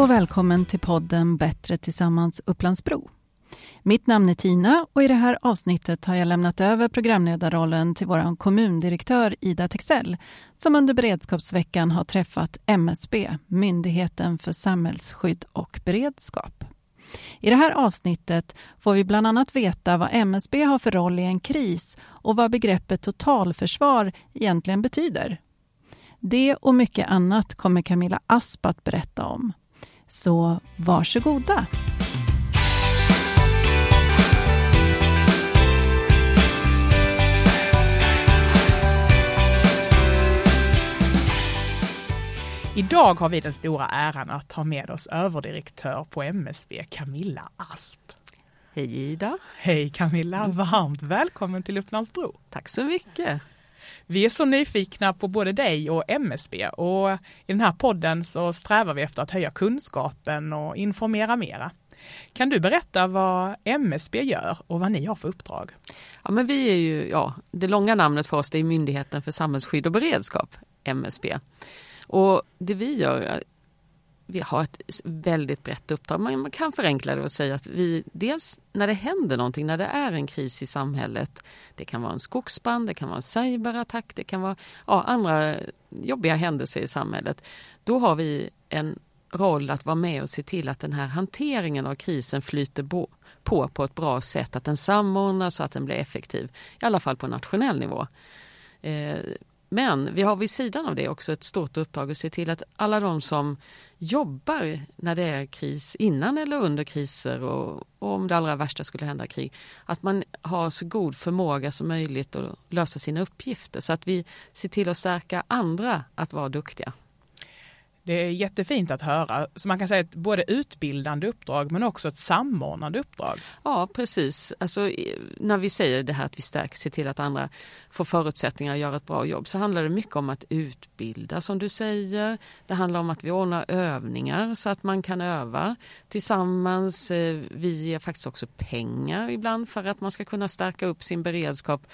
och välkommen till podden Bättre tillsammans Upplandsbro. Mitt namn är Tina och i det här avsnittet har jag lämnat över programledarrollen till vår kommundirektör Ida Texell som under beredskapsveckan har träffat MSB, Myndigheten för samhällsskydd och beredskap. I det här avsnittet får vi bland annat veta vad MSB har för roll i en kris och vad begreppet totalförsvar egentligen betyder. Det och mycket annat kommer Camilla Asp att berätta om. Så varsågoda! Idag har vi den stora äran att ha med oss överdirektör på MSB, Camilla Asp. Hej Ida! Hej Camilla! Varmt välkommen till Upplandsbro! Tack så mycket! Vi är så nyfikna på både dig och MSB och i den här podden så strävar vi efter att höja kunskapen och informera mera. Kan du berätta vad MSB gör och vad ni har för uppdrag? Ja, men vi är ju, ja, det långa namnet för oss det är Myndigheten för samhällsskydd och beredskap, MSB. Och det vi gör, vi har ett väldigt brett uppdrag. Man kan förenkla det och säga att vi dels när det händer någonting, när det är en kris i samhället. Det kan vara en skogsbrand, det kan vara en cyberattack, det kan vara ja, andra jobbiga händelser i samhället. Då har vi en roll att vara med och se till att den här hanteringen av krisen flyter på på ett bra sätt, att den samordnas så att den blir effektiv, i alla fall på nationell nivå. Eh, men vi har vid sidan av det också ett stort uppdrag att se till att alla de som jobbar när det är kris, innan eller under kriser och, och, om det allra värsta skulle hända krig, att man har så god förmåga som möjligt att lösa sina uppgifter så att vi ser till att stärka andra att vara duktiga. Det är jättefint att höra. Så man kan säga ett både utbildande uppdrag men också ett samordnande uppdrag. Ja precis. Alltså, när vi säger det här att vi stärker, ser till att andra får förutsättningar att göra ett bra jobb så handlar det mycket om att utbilda som du säger. Det handlar om att vi ordnar övningar så att man kan öva tillsammans. Eh, vi ger faktiskt också pengar ibland för att man ska kunna stärka upp sin beredskap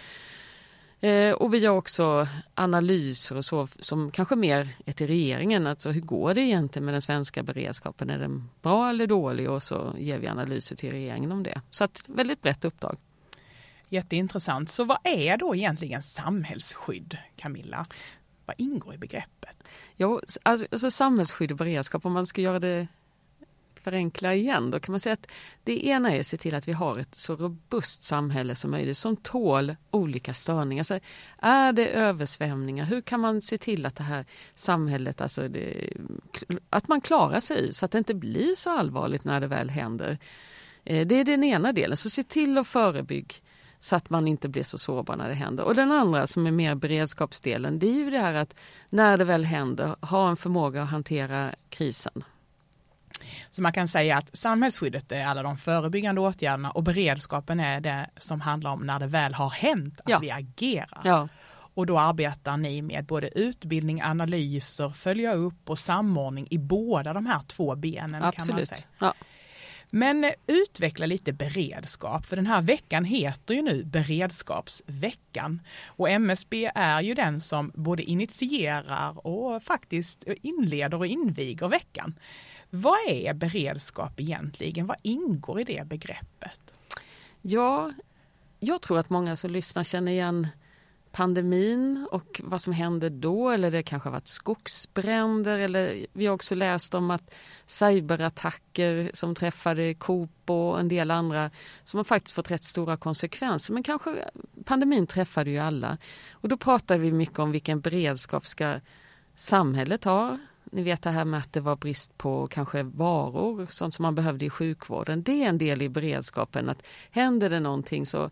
Eh, och vi gör också analyser och så som kanske mer är till regeringen. Alltså hur går det egentligen med den svenska beredskapen? Är den bra eller dålig? Och så ger vi analyser till regeringen om det. Så ett väldigt brett uppdrag. Jätteintressant. Så vad är då egentligen samhällsskydd, Camilla? Vad ingår i begreppet? Ja, alltså, alltså samhällsskydd och beredskap, om man ska göra det förenkla igen, då kan man säga att det ena är att se till att vi har ett så robust samhälle som möjligt som tål olika störningar. Så är det översvämningar, hur kan man se till att det här samhället, alltså det, att man klarar sig så att det inte blir så allvarligt när det väl händer. Eh, det är den ena delen, så se till att förebygga så att man inte blir så sårbar när det händer. Och den andra som är mer beredskapsdelen, det är ju det här att när det väl händer, ha en förmåga att hantera krisen. Så man kan säga att samhällsskyddet är alla de förebyggande åtgärderna och beredskapen är det som handlar om när det väl har hänt, att ja. vi agerar. Ja. Och då arbetar ni med både utbildning, analyser, följa upp och samordning i båda de här två benen. Absolut. Kan man säga. Ja. Men utveckla lite beredskap, för den här veckan heter ju nu beredskapsveckan. Och MSB är ju den som både initierar och faktiskt inleder och inviger veckan. Vad är beredskap egentligen? Vad ingår i det begreppet? Ja, jag tror att många som lyssnar känner igen pandemin och vad som hände då eller det kanske har varit skogsbränder eller vi har också läst om att cyberattacker som träffade Coop och en del andra som har faktiskt fått rätt stora konsekvenser men kanske pandemin träffade ju alla och då pratade vi mycket om vilken beredskap ska samhället ha ni vet det här med att det var brist på kanske varor, sånt som man behövde i sjukvården. Det är en del i beredskapen att händer det någonting så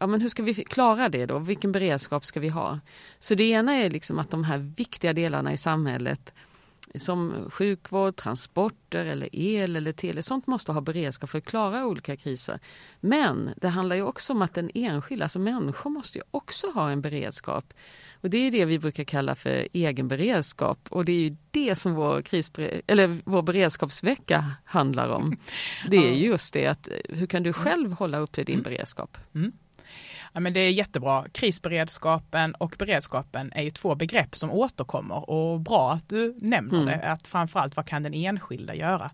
Ja men hur ska vi klara det då? Vilken beredskap ska vi ha? Så det ena är liksom att de här viktiga delarna i samhället som sjukvård, transporter eller el eller tele, sånt måste ha beredskap för att klara olika kriser. Men det handlar ju också om att den enskilda, alltså människor måste ju också ha en beredskap. Och det är det vi brukar kalla för egen beredskap och det är ju det som vår, krisbere- eller vår beredskapsvecka handlar om. Det är just det att hur kan du själv hålla upp till din beredskap? Mm. Ja, men det är jättebra. Krisberedskapen och beredskapen är ju två begrepp som återkommer och bra att du nämner mm. det. Att framförallt vad kan den enskilda göra?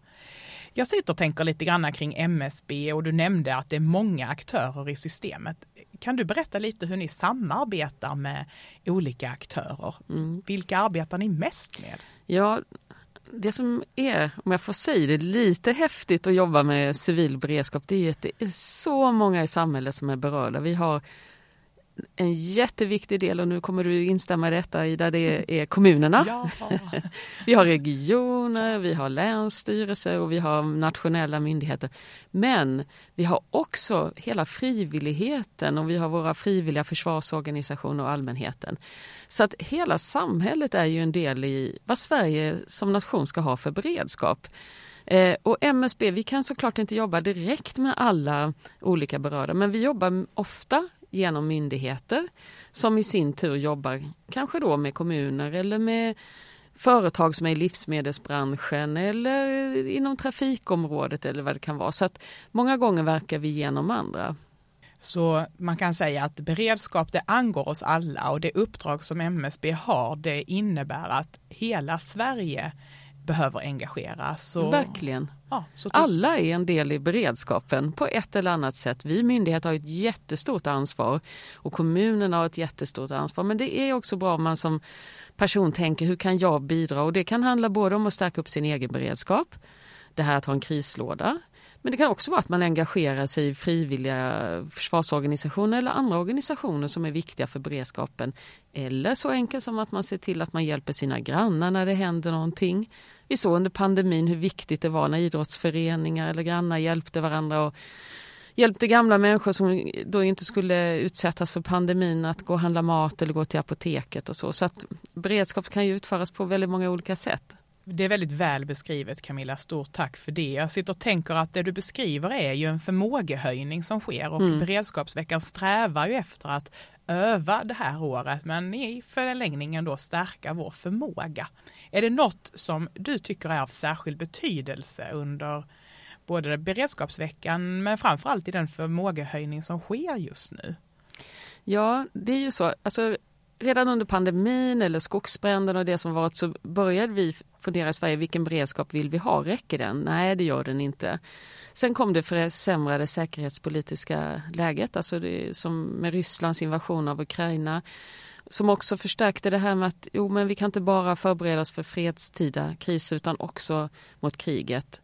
Jag sitter och tänker lite grann kring MSB och du nämnde att det är många aktörer i systemet. Kan du berätta lite hur ni samarbetar med olika aktörer? Mm. Vilka arbetar ni mest med? Ja, det som är, om jag får säga det, lite häftigt att jobba med civil beredskap det är att det är så många i samhället som är berörda. Vi har en jätteviktig del och nu kommer du instämma i detta Ida, det är kommunerna. Ja. vi har regioner, vi har länsstyrelser och vi har nationella myndigheter. Men vi har också hela frivilligheten och vi har våra frivilliga försvarsorganisationer och allmänheten. Så att hela samhället är ju en del i vad Sverige som nation ska ha för beredskap. Eh, och MSB, vi kan såklart inte jobba direkt med alla olika berörda men vi jobbar ofta genom myndigheter som i sin tur jobbar kanske då med kommuner eller med företag som är i livsmedelsbranschen eller inom trafikområdet eller vad det kan vara. Så att många gånger verkar vi genom andra. Så man kan säga att beredskap det angår oss alla och det uppdrag som MSB har det innebär att hela Sverige behöver engageras. Och, Verkligen. Ja, Alla är en del i beredskapen på ett eller annat sätt. Vi myndigheter har ett jättestort ansvar och kommunerna har ett jättestort ansvar. Men det är också bra om man som person tänker hur kan jag bidra? Och det kan handla både om att stärka upp sin egen beredskap, det här att ha en krislåda. Men det kan också vara att man engagerar sig i frivilliga försvarsorganisationer eller andra organisationer som är viktiga för beredskapen. Eller så enkelt som att man ser till att man hjälper sina grannar när det händer någonting. Vi såg under pandemin hur viktigt det var när idrottsföreningar eller grannar hjälpte varandra och hjälpte gamla människor som då inte skulle utsättas för pandemin att gå och handla mat eller gå till apoteket och så. Så att beredskap kan ju utföras på väldigt många olika sätt. Det är väldigt väl beskrivet Camilla, stort tack för det. Jag sitter och tänker att det du beskriver är ju en förmågehöjning som sker och mm. beredskapsveckan strävar ju efter att öva det här året men i förlängningen då stärka vår förmåga. Är det något som du tycker är av särskild betydelse under både beredskapsveckan men framförallt i den förmågehöjning som sker just nu? Ja, det är ju så. Alltså, redan under pandemin eller skogsbränderna och det som varit så började vi fundera i Sverige, vilken beredskap vill vi ha? Räcker den? Nej, det gör den inte. Sen kom det försämrade säkerhetspolitiska läget, alltså det, som med Rysslands invasion av Ukraina som också förstärkte det här med att jo, men vi kan inte bara förbereda oss för fredstida kriser utan också mot kriget.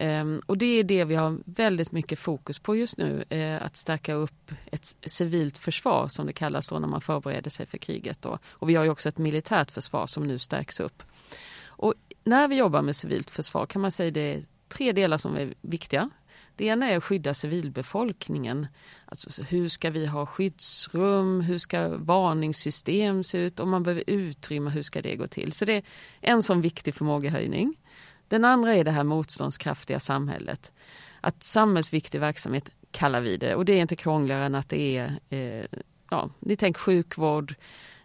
Ehm, och det är det vi har väldigt mycket fokus på just nu, eh, att stärka upp ett civilt försvar som det kallas då när man förbereder sig för kriget. Då. Och vi har ju också ett militärt försvar som nu stärks upp. Och när vi jobbar med civilt försvar kan man säga det är tre delar som är viktiga. Det ena är att skydda civilbefolkningen. Alltså, hur ska vi ha skyddsrum? Hur ska varningssystem se ut? Om man behöver utrymme, hur ska det gå till? Så det är en sån viktig förmågehöjning. Den andra är det här motståndskraftiga samhället. Att samhällsviktig verksamhet kallar vi det och det är inte krångligare än att det är, eh, ja, ni tänker sjukvård,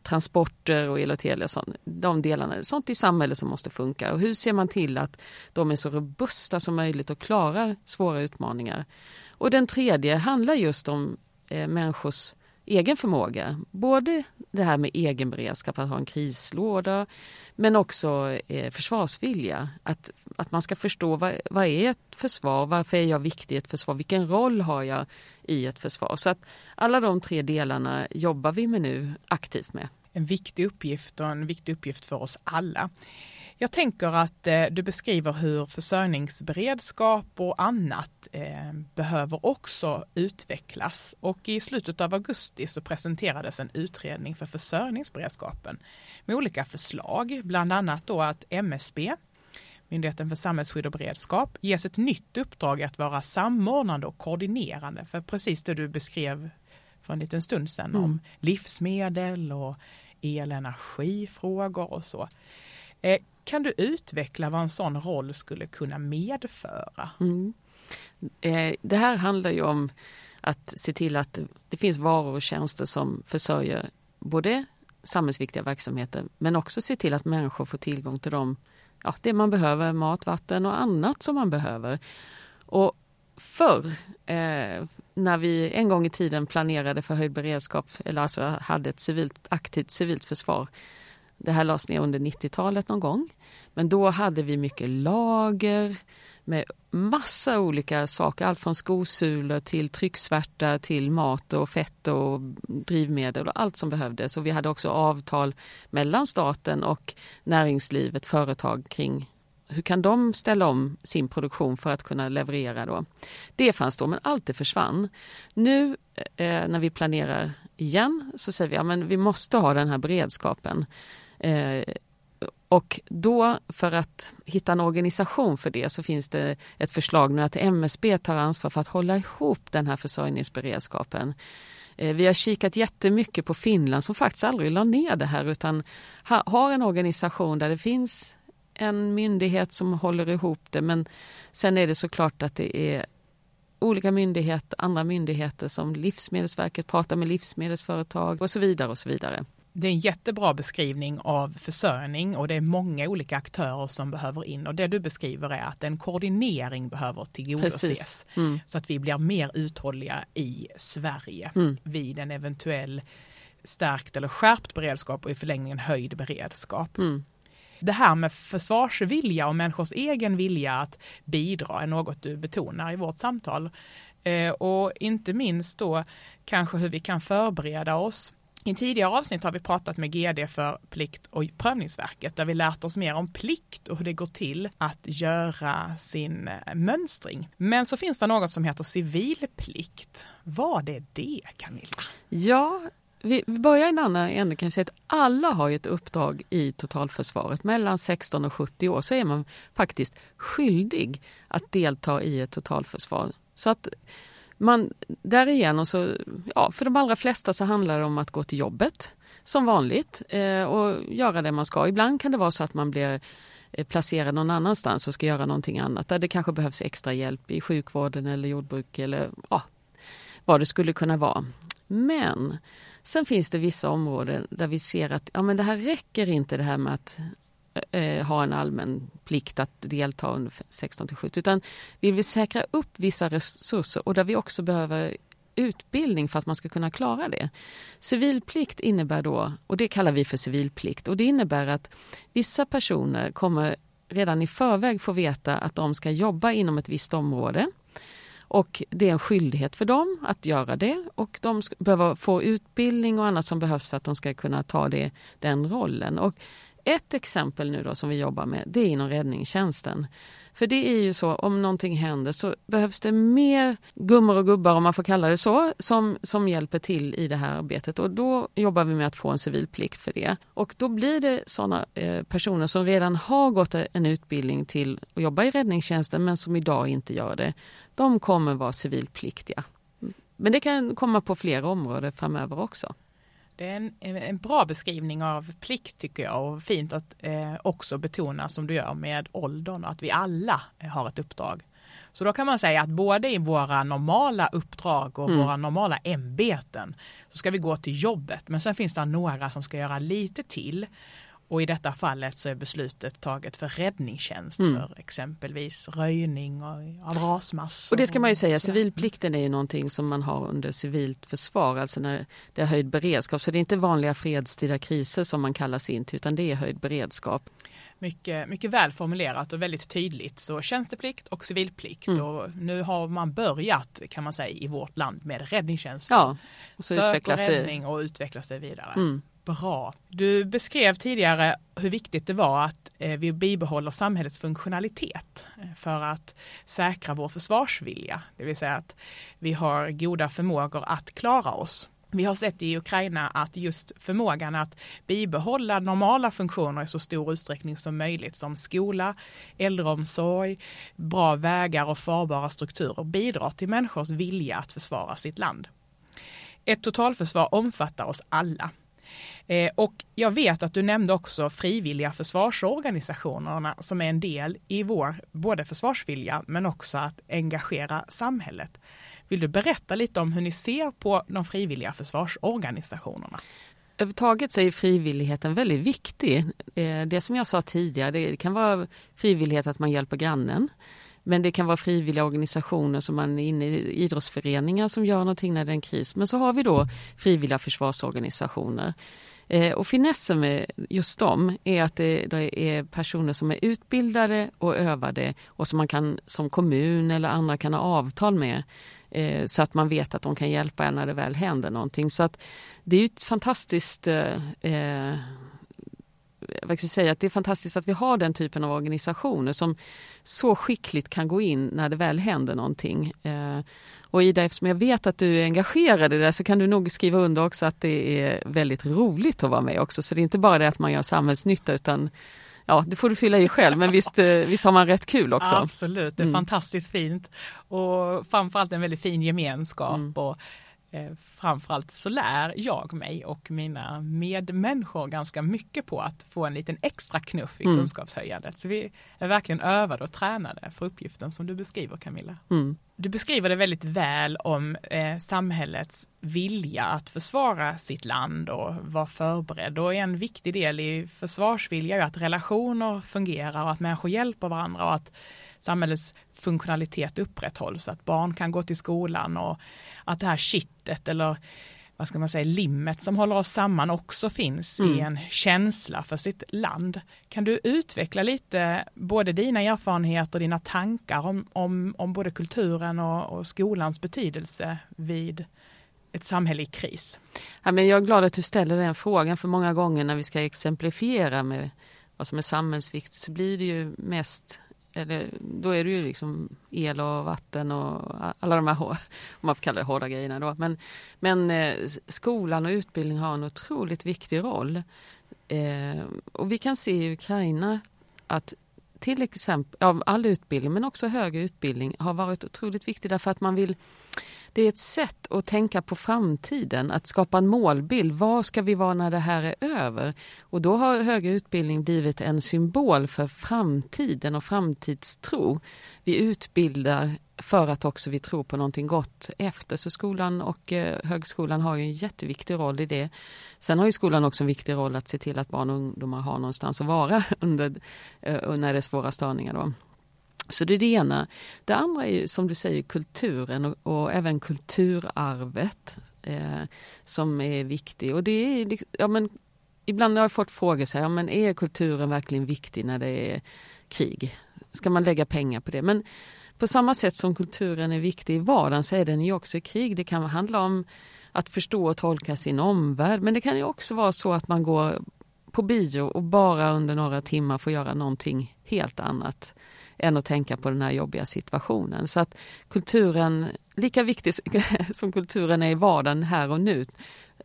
transporter och el och tele och sånt, de delarna, sånt i samhället som måste funka. Och hur ser man till att de är så robusta som möjligt och klarar svåra utmaningar? Och den tredje handlar just om eh, människors egen förmåga. Både det här med egen beredskap, att ha en krislåda, men också eh, försvarsvilja. Att, att man ska förstå vad, vad är ett försvar, varför är jag viktig i ett försvar, vilken roll har jag i ett försvar. Så att alla de tre delarna jobbar vi med nu aktivt med. En viktig uppgift och en viktig uppgift för oss alla. Jag tänker att eh, du beskriver hur försörjningsberedskap och annat eh, behöver också utvecklas och i slutet av augusti så presenterades en utredning för försörjningsberedskapen med olika förslag, bland annat då att MSB, Myndigheten för samhällsskydd och beredskap, ges ett nytt uppdrag att vara samordnande och koordinerande för precis det du beskrev för en liten stund sedan mm. om livsmedel och elenergifrågor och så. Eh, kan du utveckla vad en sån roll skulle kunna medföra? Mm. Eh, det här handlar ju om att se till att det finns varor och tjänster som försörjer både samhällsviktiga verksamheter men också se till att människor får tillgång till dem, ja, det man behöver, mat, vatten och annat som man behöver. Och förr, eh, när vi en gång i tiden planerade för höjd beredskap, eller alltså hade ett civilt, aktivt civilt försvar. Det här lades ner under 90-talet någon gång. Men då hade vi mycket lager med massa olika saker. Allt från skosulor till trycksvärta till mat och fett och drivmedel och allt som behövdes. Och vi hade också avtal mellan staten och näringslivet, företag kring hur kan de ställa om sin produktion för att kunna leverera då? Det fanns då, men allt det försvann. Nu eh, när vi planerar igen så säger vi att ja, vi måste ha den här beredskapen. Eh, och då för att hitta en organisation för det så finns det ett förslag nu att MSB tar ansvar för att hålla ihop den här försörjningsberedskapen. Eh, vi har kikat jättemycket på Finland som faktiskt aldrig la ner det här utan har en organisation där det finns en myndighet som håller ihop det men sen är det såklart att det är olika myndigheter, andra myndigheter som Livsmedelsverket pratar med livsmedelsföretag och så vidare och så vidare. Det är en jättebra beskrivning av försörjning och det är många olika aktörer som behöver in och det du beskriver är att en koordinering behöver tillgodoses mm. så att vi blir mer uthålliga i Sverige mm. vid en eventuell stärkt eller skärpt beredskap och i förlängningen höjd beredskap. Mm. Det här med försvarsvilja och människors egen vilja att bidra är något du betonar i vårt samtal. Eh, och inte minst då kanske hur vi kan förbereda oss i tidigare avsnitt har vi pratat med GD för Plikt och prövningsverket där vi lärt oss mer om plikt och hur det går till att göra sin eh, mönstring. Men så finns det något som heter civilplikt. Vad är det Camilla? Ja, vi börjar i en annan ände kan säga att alla har ett uppdrag i totalförsvaret. Mellan 16 och 70 år så är man faktiskt skyldig att delta i ett totalförsvar. Så att man, därigenom så, ja, för de allra flesta så handlar det om att gå till jobbet som vanligt eh, och göra det man ska. Ibland kan det vara så att man blir eh, placerad någon annanstans och ska göra någonting annat där det kanske behövs extra hjälp i sjukvården eller jordbruk eller ja, vad det skulle kunna vara. Men sen finns det vissa områden där vi ser att ja, men det här räcker inte det här med att eh, ha en allmän plikt att delta under 16 till 17 utan vill vi säkra upp vissa resurser och där vi också behöver utbildning för att man ska kunna klara det. Civilplikt innebär då, och det kallar vi för civilplikt, och det innebär att vissa personer kommer redan i förväg få veta att de ska jobba inom ett visst område. Och det är en skyldighet för dem att göra det och de behöver få utbildning och annat som behövs för att de ska kunna ta det, den rollen. Och ett exempel nu då som vi jobbar med det är inom räddningstjänsten. För det är ju så, om någonting händer så behövs det mer gummor och gubbar om man får kalla det så, som, som hjälper till i det här arbetet och då jobbar vi med att få en civilplikt för det. Och då blir det sådana eh, personer som redan har gått en utbildning till att jobba i räddningstjänsten men som idag inte gör det. De kommer vara civilpliktiga. Men det kan komma på flera områden framöver också. Det är en, en, bra beskrivning av plikt tycker jag och fint att eh, också betona som du gör med åldern att vi alla har ett uppdrag. Så då kan man säga att både i våra normala uppdrag och mm. våra normala ämbeten så ska vi gå till jobbet men sen finns det några som ska göra lite till och i detta fallet så är beslutet taget för räddningstjänst mm. för exempelvis röjning av rasmassor. Och det ska man ju säga, civilplikten är ju någonting som man har under civilt försvar, alltså när det är höjd beredskap. Så det är inte vanliga fredstida kriser som man kallas in till utan det är höjd beredskap. Mycket, mycket väl formulerat och väldigt tydligt. Så tjänsteplikt och civilplikt. Mm. Och nu har man börjat kan man säga i vårt land med räddningstjänst. Ja, och så Sök utvecklas och räddning det. och utvecklas det vidare. Mm. Bra. Du beskrev tidigare hur viktigt det var att eh, vi bibehåller samhällets funktionalitet eh, för att säkra vår försvarsvilja. Det vill säga att vi har goda förmågor att klara oss. Vi har sett i Ukraina att just förmågan att bibehålla normala funktioner i så stor utsträckning som möjligt som skola, äldreomsorg, bra vägar och farbara strukturer bidrar till människors vilja att försvara sitt land. Ett totalförsvar omfattar oss alla Eh, och jag vet att du nämnde också frivilliga försvarsorganisationerna som är en del i vår både försvarsvilja men också att engagera samhället. Vill du berätta lite om hur ni ser på de frivilliga försvarsorganisationerna? Överhuvudtaget så är frivilligheten väldigt viktig. Eh, det som jag sa tidigare, det kan vara frivillighet att man hjälper grannen. Men det kan vara frivilliga organisationer som man är inne i, idrottsföreningar som gör någonting när det är en kris. Men så har vi då frivilliga försvarsorganisationer. Eh, och finessen med just dem är att det, det, är personer som är utbildade och övade och som man kan som kommun eller andra kan ha avtal med eh, så att man vet att de kan hjälpa en när det väl händer någonting. Så att det är ett fantastiskt eh, eh jag ska säga att det är fantastiskt att vi har den typen av organisationer som så skickligt kan gå in när det väl händer någonting. Eh, och Ida, eftersom jag vet att du är engagerad i det så kan du nog skriva under också att det är väldigt roligt att vara med också. Så det är inte bara det att man gör samhällsnytta utan ja, det får du fylla i själv, men visst, eh, visst har man rätt kul också? Absolut, det är mm. fantastiskt fint och framförallt en väldigt fin gemenskap. Mm. Och Eh, framförallt så lär jag mig och mina medmänniskor ganska mycket på att få en liten extra knuff i mm. kunskapshöjandet. Så vi är verkligen övade och tränade för uppgiften som du beskriver Camilla. Mm. Du beskriver det väldigt väl om eh, samhällets vilja att försvara sitt land och vara förberedd. Och en viktig del i försvarsvilja är att relationer fungerar och att människor hjälper varandra och att samhällets funktionalitet upprätthålls, att barn kan gå till skolan och att det här kittet eller vad ska man säga, limmet som håller oss samman också finns mm. i en känsla för sitt land. Kan du utveckla lite både dina erfarenheter och dina tankar om, om, om både kulturen och, och skolans betydelse vid ett samhälle i kris? Ja, men jag är glad att du ställer den frågan för många gånger när vi ska exemplifiera med vad som är samhällsviktigt så blir det ju mest eller, då är det ju liksom el och vatten och alla de här, om man får kalla det hårda grejerna då. Men, men eh, skolan och utbildning har en otroligt viktig roll. Eh, och vi kan se i Ukraina att till exempel, ja, all utbildning men också högre utbildning har varit otroligt viktig därför att man vill det är ett sätt att tänka på framtiden, att skapa en målbild. Var ska vi vara när det här är över? Och då har högre utbildning blivit en symbol för framtiden och framtidstro. Vi utbildar för att också vi tror på någonting gott efter. Så skolan och eh, högskolan har ju en jätteviktig roll i det. Sen har ju skolan också en viktig roll att se till att barn och ungdomar har någonstans att vara under, eh, när det är svåra störningar. Då. Så det är det ena. Det andra är som du säger kulturen och, och även kulturarvet eh, som är viktig. Och det är, ja, men, ibland har jag fått frågor så här, ja, men är kulturen verkligen viktig när det är krig? Ska man lägga pengar på det? Men på samma sätt som kulturen är viktig i vardagen så är den ju också i krig. Det kan handla om att förstå och tolka sin omvärld men det kan ju också vara så att man går på bio och bara under några timmar får göra någonting helt annat än att tänka på den här jobbiga situationen. Så att kulturen, lika viktig som kulturen är i vardagen här och nu,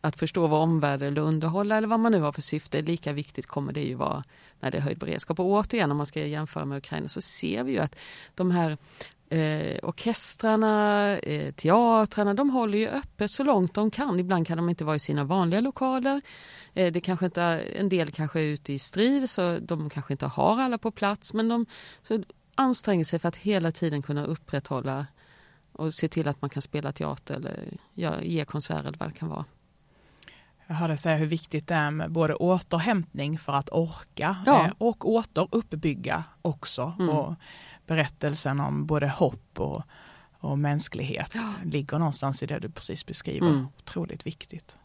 att förstå vad omvärlden eller underhålla eller vad man nu har för syfte, lika viktigt kommer det ju vara när det är höjd beredskap. Och återigen om man ska jämföra med Ukraina så ser vi ju att de här eh, orkestrarna, eh, teatrarna, de håller ju öppet så långt de kan. Ibland kan de inte vara i sina vanliga lokaler. Eh, det kanske inte, en del kanske är ute i strid så de kanske inte har alla på plats men de, så anstränger sig för att hela tiden kunna upprätthålla och se till att man kan spela teater eller ge konserter eller vad det kan vara. Jag hörde säga hur viktigt det är med både återhämtning för att orka ja. Eh, och återuppbygga också. Mm. Och berättelsen om både hopp och, och mänsklighet ja. ligger någonstans i det du precis beskriver. Mm. Otroligt viktigt.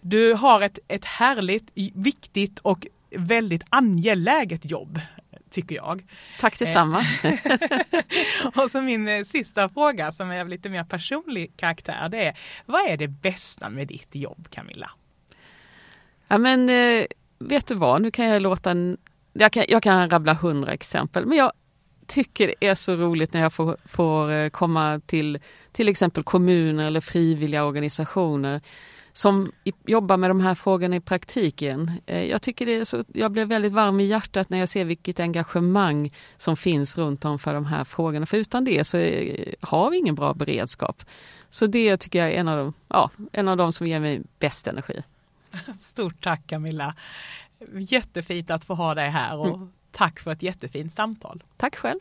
Du har ett, ett härligt, viktigt och väldigt angeläget jobb tycker jag. Tack detsamma. och så min eh, sista fråga som är av lite mer personlig karaktär det är vad är det bästa med ditt jobb Camilla? Ja men eh, vet du vad, nu kan jag låta en, jag kan, jag kan rabbla hundra exempel men jag tycker det är så roligt när jag får, får eh, komma till till exempel kommuner eller frivilliga organisationer som jobbar med de här frågorna i praktiken. Eh, jag tycker det så, jag blir väldigt varm i hjärtat när jag ser vilket engagemang som finns runt om för de här frågorna. För utan det så är, har vi ingen bra beredskap. Så det tycker jag är en av de, ja, en av de som ger mig bäst energi. Stort tack Camilla! Jättefint att få ha dig här och mm. tack för ett jättefint samtal. Tack själv!